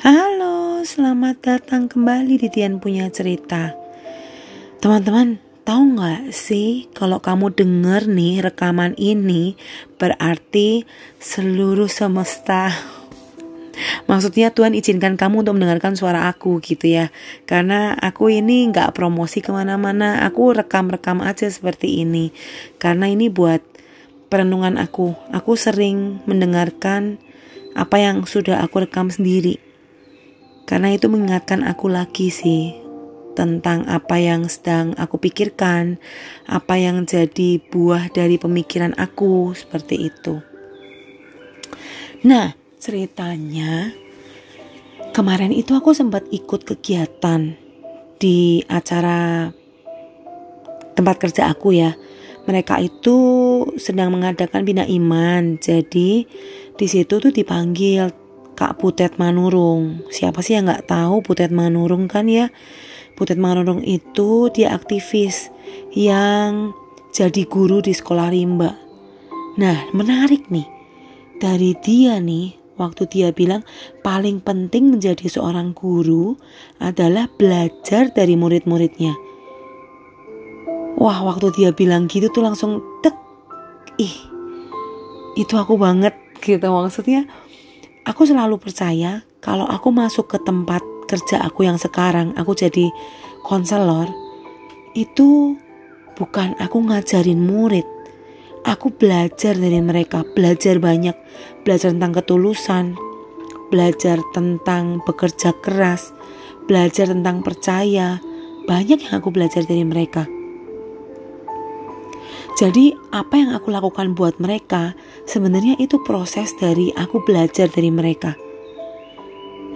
Halo, selamat datang kembali di Tian Punya Cerita. Teman-teman, tahu nggak sih kalau kamu denger nih rekaman ini berarti seluruh semesta Maksudnya Tuhan izinkan kamu untuk mendengarkan suara aku gitu ya. Karena aku ini nggak promosi ke mana-mana Aku rekam-rekam aja seperti ini. Karena ini buat perenungan aku. Aku sering mendengarkan apa yang sudah aku rekam sendiri karena itu mengingatkan aku lagi sih tentang apa yang sedang aku pikirkan, apa yang jadi buah dari pemikiran aku seperti itu. Nah, ceritanya kemarin itu aku sempat ikut kegiatan di acara tempat kerja aku ya. Mereka itu sedang mengadakan bina iman. Jadi di situ tuh dipanggil Kak Putet Manurung. Siapa sih yang nggak tahu Putet Manurung kan ya? Putet Manurung itu dia aktivis yang jadi guru di sekolah rimba. Nah menarik nih dari dia nih waktu dia bilang paling penting menjadi seorang guru adalah belajar dari murid-muridnya. Wah waktu dia bilang gitu tuh langsung tek ih itu aku banget gitu maksudnya Aku selalu percaya kalau aku masuk ke tempat kerja aku yang sekarang, aku jadi konselor, itu bukan aku ngajarin murid. Aku belajar dari mereka, belajar banyak, belajar tentang ketulusan, belajar tentang bekerja keras, belajar tentang percaya. Banyak yang aku belajar dari mereka. Jadi apa yang aku lakukan buat mereka sebenarnya itu proses dari aku belajar dari mereka.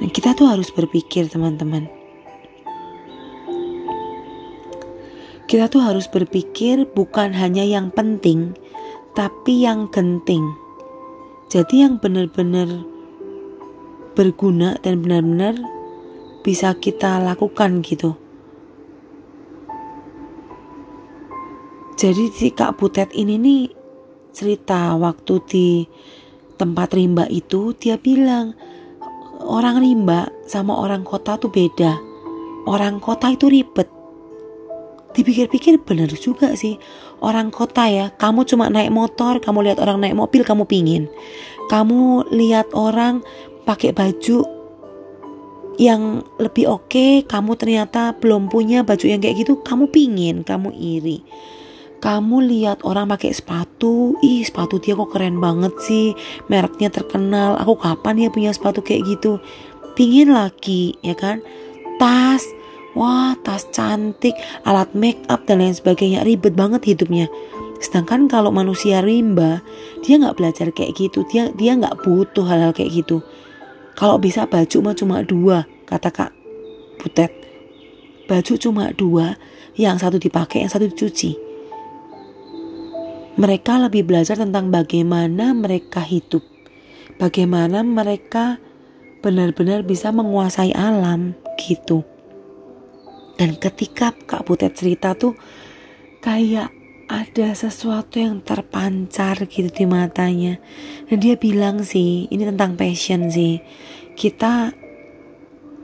Dan kita tuh harus berpikir teman-teman. Kita tuh harus berpikir bukan hanya yang penting, tapi yang genting. Jadi yang benar-benar berguna dan benar-benar bisa kita lakukan gitu. Jadi si Kak Butet ini nih cerita waktu di tempat rimba itu dia bilang orang rimba sama orang kota tuh beda. Orang kota itu ribet. Dipikir-pikir bener juga sih. Orang kota ya, kamu cuma naik motor, kamu lihat orang naik mobil, kamu pingin. Kamu lihat orang pakai baju yang lebih oke, okay, kamu ternyata belum punya baju yang kayak gitu, kamu pingin, kamu iri kamu lihat orang pakai sepatu, ih sepatu dia kok keren banget sih, mereknya terkenal, aku kapan ya punya sepatu kayak gitu, pingin lagi, ya kan, tas, wah tas cantik, alat make up dan lain sebagainya, ribet banget hidupnya. Sedangkan kalau manusia rimba, dia nggak belajar kayak gitu, dia dia nggak butuh hal-hal kayak gitu. Kalau bisa baju mah cuma dua, kata kak Butet. Baju cuma dua, yang satu dipakai, yang satu dicuci mereka lebih belajar tentang bagaimana mereka hidup, bagaimana mereka benar-benar bisa menguasai alam gitu. Dan ketika Kak Butet cerita tuh kayak ada sesuatu yang terpancar gitu di matanya. Dan dia bilang sih, ini tentang passion sih. Kita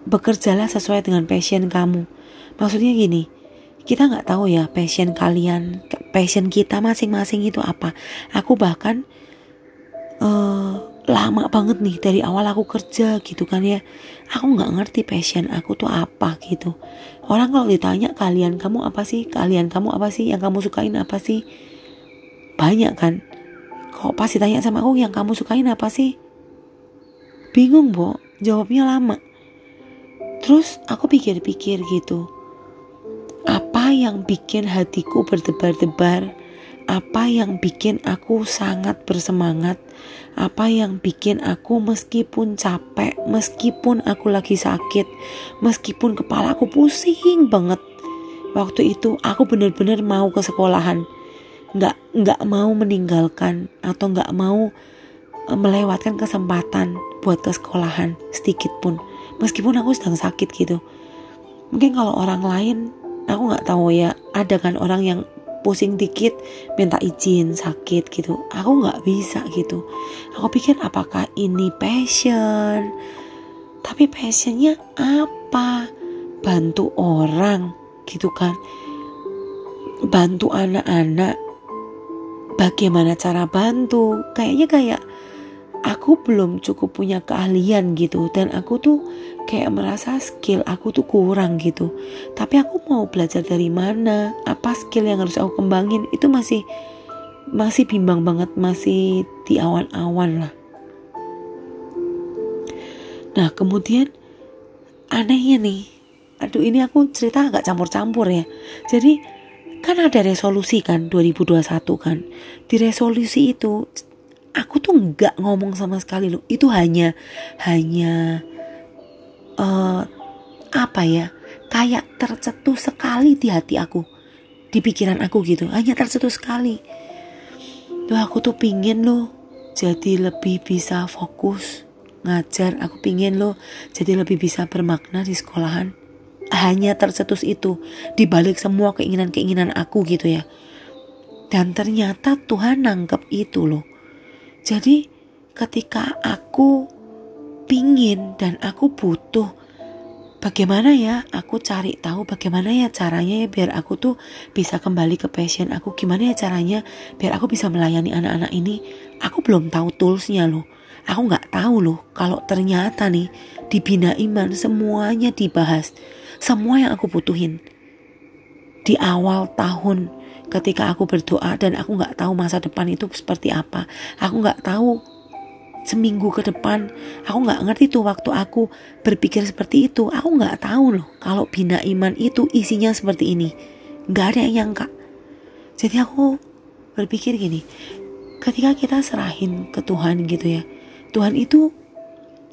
bekerjalah sesuai dengan passion kamu. Maksudnya gini, kita nggak tahu ya passion kalian passion kita masing-masing itu apa. Aku bahkan uh, lama banget nih dari awal aku kerja gitu kan ya. Aku nggak ngerti passion aku tuh apa gitu. Orang kalau ditanya kalian kamu apa sih? Kalian kamu apa sih? Yang kamu sukain apa sih? Banyak kan. Kok pasti tanya sama aku yang kamu sukain apa sih? Bingung bo. Jawabnya lama. Terus aku pikir-pikir gitu yang bikin hatiku berdebar-debar, apa yang bikin aku sangat bersemangat, apa yang bikin aku meskipun capek, meskipun aku lagi sakit, meskipun kepala aku pusing banget. Waktu itu aku benar-benar mau ke sekolahan, nggak nggak mau meninggalkan atau nggak mau e, melewatkan kesempatan buat ke sekolahan sedikit pun, meskipun aku sedang sakit gitu. Mungkin kalau orang lain aku nggak tahu ya ada kan orang yang pusing dikit minta izin sakit gitu. Aku nggak bisa gitu. Aku pikir apakah ini passion? Tapi passionnya apa? Bantu orang gitu kan. Bantu anak-anak. Bagaimana cara bantu? Kayaknya kayak aku belum cukup punya keahlian gitu dan aku tuh kayak merasa skill aku tuh kurang gitu. Tapi aku mau belajar dari mana? Apa skill yang harus aku kembangin? Itu masih masih bimbang banget masih di awan-awan lah. Nah kemudian anehnya nih aduh ini aku cerita agak campur-campur ya. Jadi kan ada resolusi kan 2021 kan. Di resolusi itu aku tuh nggak ngomong sama sekali loh. Itu hanya hanya uh, apa ya kayak tercetus sekali di hati aku di pikiran aku gitu. Hanya tercetus sekali. Tuh aku tuh pingin loh jadi lebih bisa fokus ngajar. Aku pingin loh jadi lebih bisa bermakna di sekolahan. Hanya tercetus itu dibalik semua keinginan-keinginan aku gitu ya. Dan ternyata Tuhan nangkep itu loh jadi ketika aku pingin dan aku butuh bagaimana ya aku cari tahu bagaimana ya caranya ya biar aku tuh bisa kembali ke passion aku? Gimana ya caranya biar aku bisa melayani anak-anak ini? Aku belum tahu toolsnya loh. Aku nggak tahu loh kalau ternyata nih di bina iman semuanya dibahas semua yang aku butuhin di awal tahun ketika aku berdoa dan aku nggak tahu masa depan itu seperti apa. Aku nggak tahu seminggu ke depan. Aku nggak ngerti tuh waktu aku berpikir seperti itu. Aku nggak tahu loh kalau bina iman itu isinya seperti ini. Nggak ada yang nyangka jadi aku berpikir gini ketika kita serahin ke Tuhan gitu ya Tuhan itu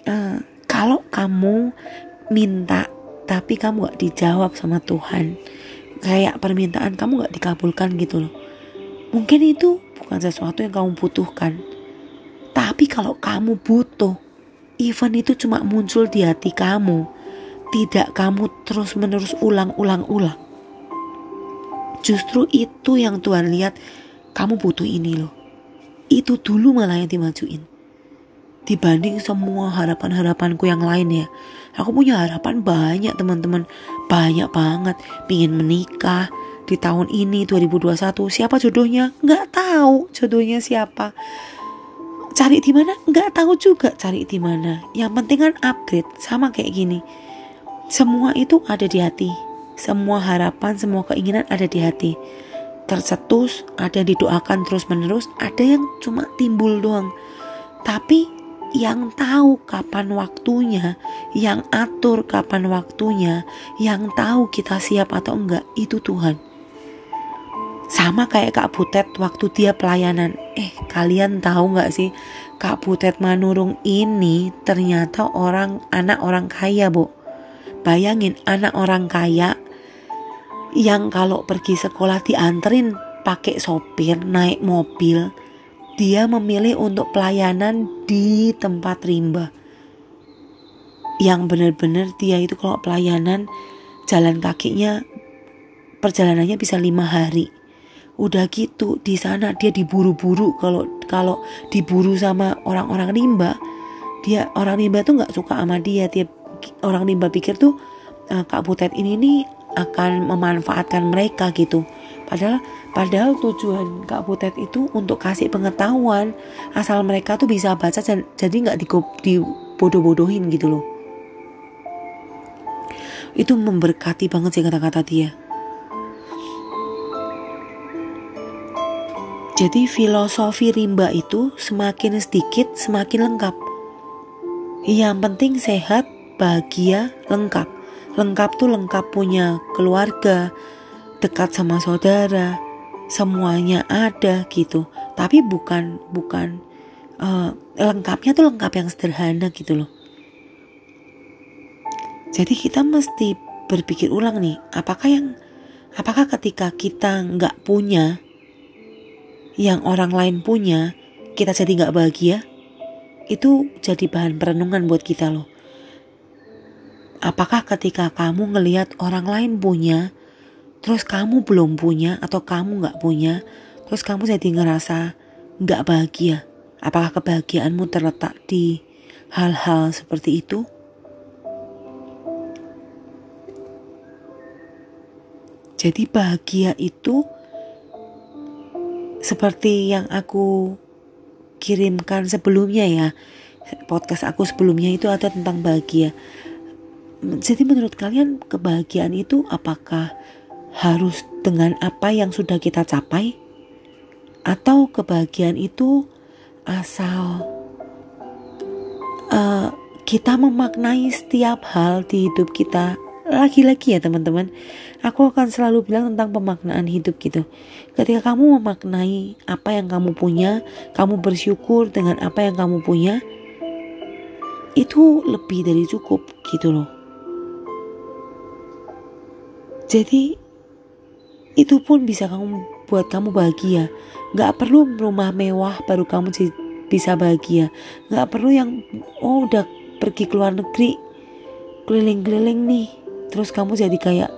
uh, kalau kamu minta tapi kamu gak dijawab sama Tuhan kayak permintaan kamu gak dikabulkan gitu loh. Mungkin itu bukan sesuatu yang kamu butuhkan. Tapi kalau kamu butuh, event itu cuma muncul di hati kamu. Tidak kamu terus-menerus ulang-ulang-ulang. Justru itu yang Tuhan lihat kamu butuh ini loh. Itu dulu malah yang dimajuin dibanding semua harapan-harapanku yang lain ya. Aku punya harapan banyak teman-teman, banyak banget. Pingin menikah di tahun ini 2021. Siapa jodohnya? Nggak tahu jodohnya siapa. Cari di mana? Nggak tahu juga cari di mana. Yang penting kan upgrade sama kayak gini. Semua itu ada di hati. Semua harapan, semua keinginan ada di hati. Tercetus, ada yang didoakan terus menerus, ada yang cuma timbul doang. Tapi yang tahu kapan waktunya, yang atur kapan waktunya, yang tahu kita siap atau enggak, itu Tuhan. Sama kayak Kak Butet waktu dia pelayanan. Eh, kalian tahu nggak sih, Kak Butet Manurung ini ternyata orang anak orang kaya, Bu. Bayangin anak orang kaya yang kalau pergi sekolah dianterin pakai sopir, naik mobil, dia memilih untuk pelayanan di tempat rimba. Yang benar-benar dia itu kalau pelayanan jalan kakinya perjalanannya bisa lima hari. Udah gitu di sana dia diburu-buru kalau kalau diburu sama orang-orang rimba dia orang rimba tuh nggak suka sama dia dia orang rimba pikir tuh uh, Kak Butet ini nih akan memanfaatkan mereka gitu Padahal padahal tujuan Kak Butet itu untuk kasih pengetahuan asal mereka tuh bisa baca dan jadi nggak dibodoh-bodohin gitu loh. Itu memberkati banget sih kata-kata dia. Jadi filosofi rimba itu semakin sedikit semakin lengkap. Yang penting sehat, bahagia, lengkap. Lengkap tuh lengkap punya keluarga, dekat sama saudara, semuanya ada gitu. Tapi bukan bukan uh, lengkapnya tuh lengkap yang sederhana gitu loh. Jadi kita mesti berpikir ulang nih, apakah yang apakah ketika kita nggak punya yang orang lain punya, kita jadi nggak bahagia? Itu jadi bahan perenungan buat kita loh. Apakah ketika kamu ngelihat orang lain punya, terus kamu belum punya atau kamu nggak punya, terus kamu jadi ngerasa nggak bahagia. Apakah kebahagiaanmu terletak di hal-hal seperti itu? Jadi bahagia itu seperti yang aku kirimkan sebelumnya ya. Podcast aku sebelumnya itu ada tentang bahagia. Jadi menurut kalian kebahagiaan itu apakah harus dengan apa yang sudah kita capai? Atau kebahagiaan itu asal uh, kita memaknai setiap hal di hidup kita? Lagi-lagi ya teman-teman aku akan selalu bilang tentang pemaknaan hidup gitu. Ketika kamu memaknai apa yang kamu punya kamu bersyukur dengan apa yang kamu punya itu lebih dari cukup gitu loh. Jadi itu pun bisa kamu buat kamu bahagia. Gak perlu rumah mewah baru kamu bisa bahagia. Gak perlu yang oh udah pergi ke luar negeri keliling-keliling nih. Terus kamu jadi kayak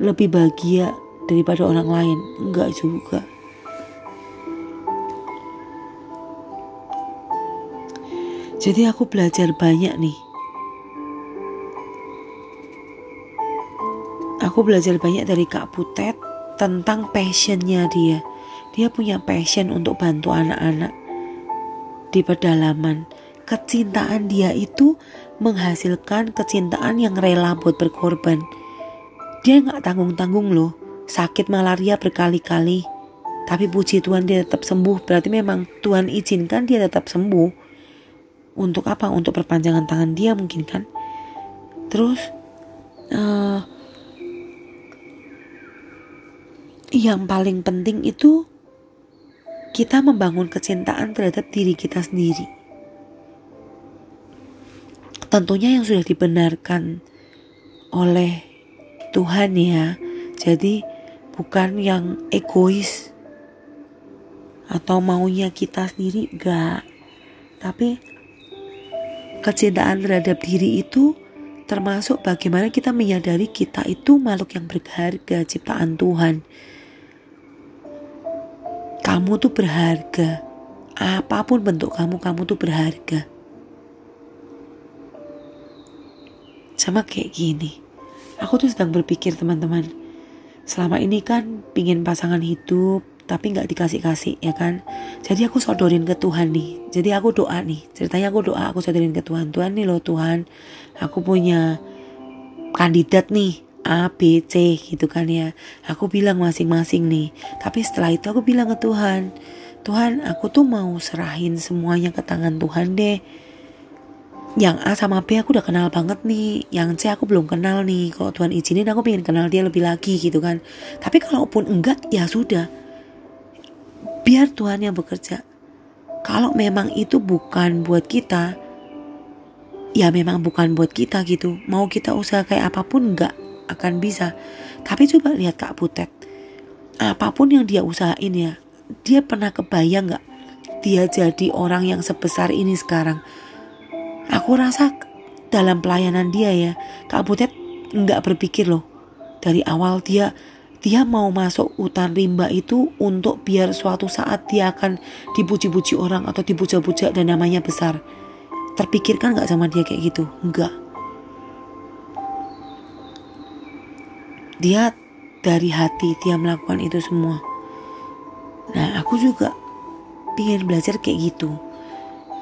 lebih bahagia daripada orang lain. Enggak juga. Jadi aku belajar banyak nih. Aku belajar banyak dari Kak Putet tentang passionnya dia dia punya passion untuk bantu anak-anak di pedalaman kecintaan dia itu menghasilkan kecintaan yang rela buat berkorban. Dia nggak tanggung-tanggung loh, sakit malaria berkali-kali. Tapi puji Tuhan dia tetap sembuh, berarti memang Tuhan izinkan dia tetap sembuh. Untuk apa? Untuk perpanjangan tangan dia mungkin kan. Terus, uh, yang paling penting itu kita membangun kecintaan terhadap diri kita sendiri tentunya yang sudah dibenarkan oleh Tuhan ya. Jadi bukan yang egois atau maunya kita sendiri enggak. Tapi kecintaan terhadap diri itu termasuk bagaimana kita menyadari kita itu makhluk yang berharga ciptaan Tuhan. Kamu tuh berharga. Apa pun bentuk kamu, kamu tuh berharga. sama kayak gini. Aku tuh sedang berpikir teman-teman. Selama ini kan pingin pasangan hidup tapi nggak dikasih-kasih ya kan. Jadi aku sodorin ke Tuhan nih. Jadi aku doa nih. Ceritanya aku doa aku sodorin ke Tuhan. Tuhan nih loh Tuhan. Aku punya kandidat nih A, B, C gitu kan ya. Aku bilang masing-masing nih. Tapi setelah itu aku bilang ke Tuhan. Tuhan aku tuh mau serahin semuanya ke tangan Tuhan deh. Yang A sama B aku udah kenal banget nih. Yang C aku belum kenal nih. Kalau Tuhan izinin aku pengen kenal dia lebih lagi gitu kan. Tapi kalaupun enggak ya sudah. Biar Tuhan yang bekerja. Kalau memang itu bukan buat kita ya memang bukan buat kita gitu. Mau kita usaha kayak apa pun enggak akan bisa tapi coba lihat Kak Butet apa pun yang dia usahain ya dia pernah kebayang nggak dia jadi orang yang sebesar ini sekarang Aku rasa dalam pelayanan dia ya, Kak Butet nggak berpikir loh. Dari awal dia dia mau masuk hutan rimba itu untuk biar suatu saat dia akan dipuji-puji orang atau dipuja-puja dan namanya besar. Terpikirkan nggak sama dia kayak gitu? Enggak. Dia dari hati dia melakukan itu semua. Nah aku juga ingin belajar kayak gitu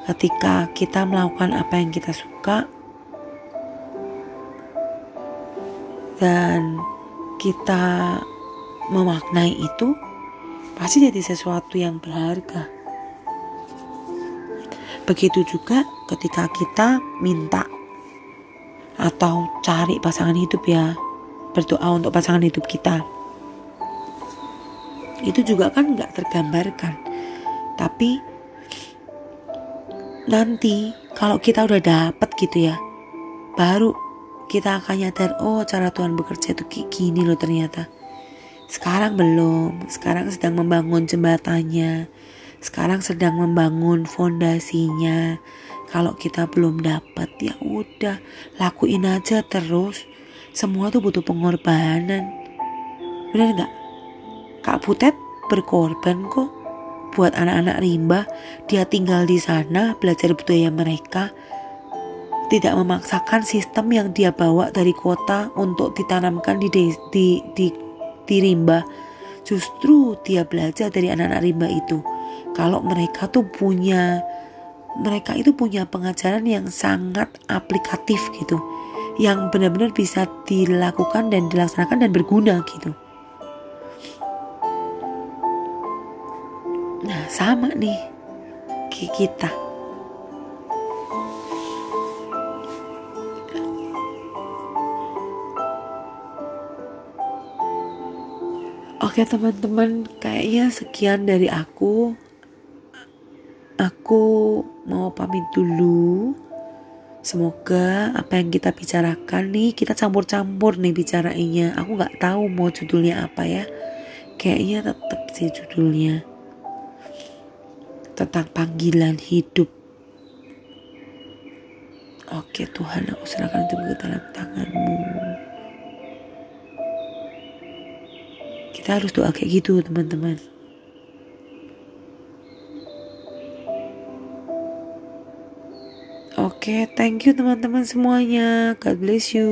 ketika kita melakukan apa yang kita suka dan kita memaknai itu pasti jadi sesuatu yang berharga. Begitu juga ketika kita minta atau cari pasangan hidup ya, berdoa untuk pasangan hidup kita. Itu juga kan nggak tergambarkan, tapi nanti kalau kita udah dapet gitu ya baru kita akan nyadar oh cara Tuhan bekerja itu kayak gini loh ternyata. Sekarang belum. Sekarang sedang membangun jembatannya. Sekarang sedang membangun fondasinya. Kalau kita belum dapat ya udah lakuin aja terus semua tuh butuh pengorbanan bener nggak Kak Butet berkorban kok buat anak-anak rimba dia tinggal di sana belajar budaya mereka tidak memaksakan sistem yang dia bawa dari kota untuk ditanamkan di di di seperti rimba. Justru dia belajar dari anak-anak rimba itu. Kalau mereka tuh punya mereka itu punya pengajaran yang sangat aplikatif gitu. Yang benar-benar bisa dilakukan dan dilaksanakan dan berguna gitu. Nah, sama nih kita. Oke teman-teman, kayaknya sekian dari aku. Aku mau pamit dulu. Semoga apa yang kita bicarakan nih kita campur-campur nih bicarainya. Aku nggak tahu mau judulnya apa ya. Kayaknya tetap sih judulnya tentang panggilan hidup. Oke Tuhan, aku serahkan itu ke dalam tanganmu. Kita harus doa kayak gitu teman-teman. Oke, thank you teman-teman semuanya. God bless you.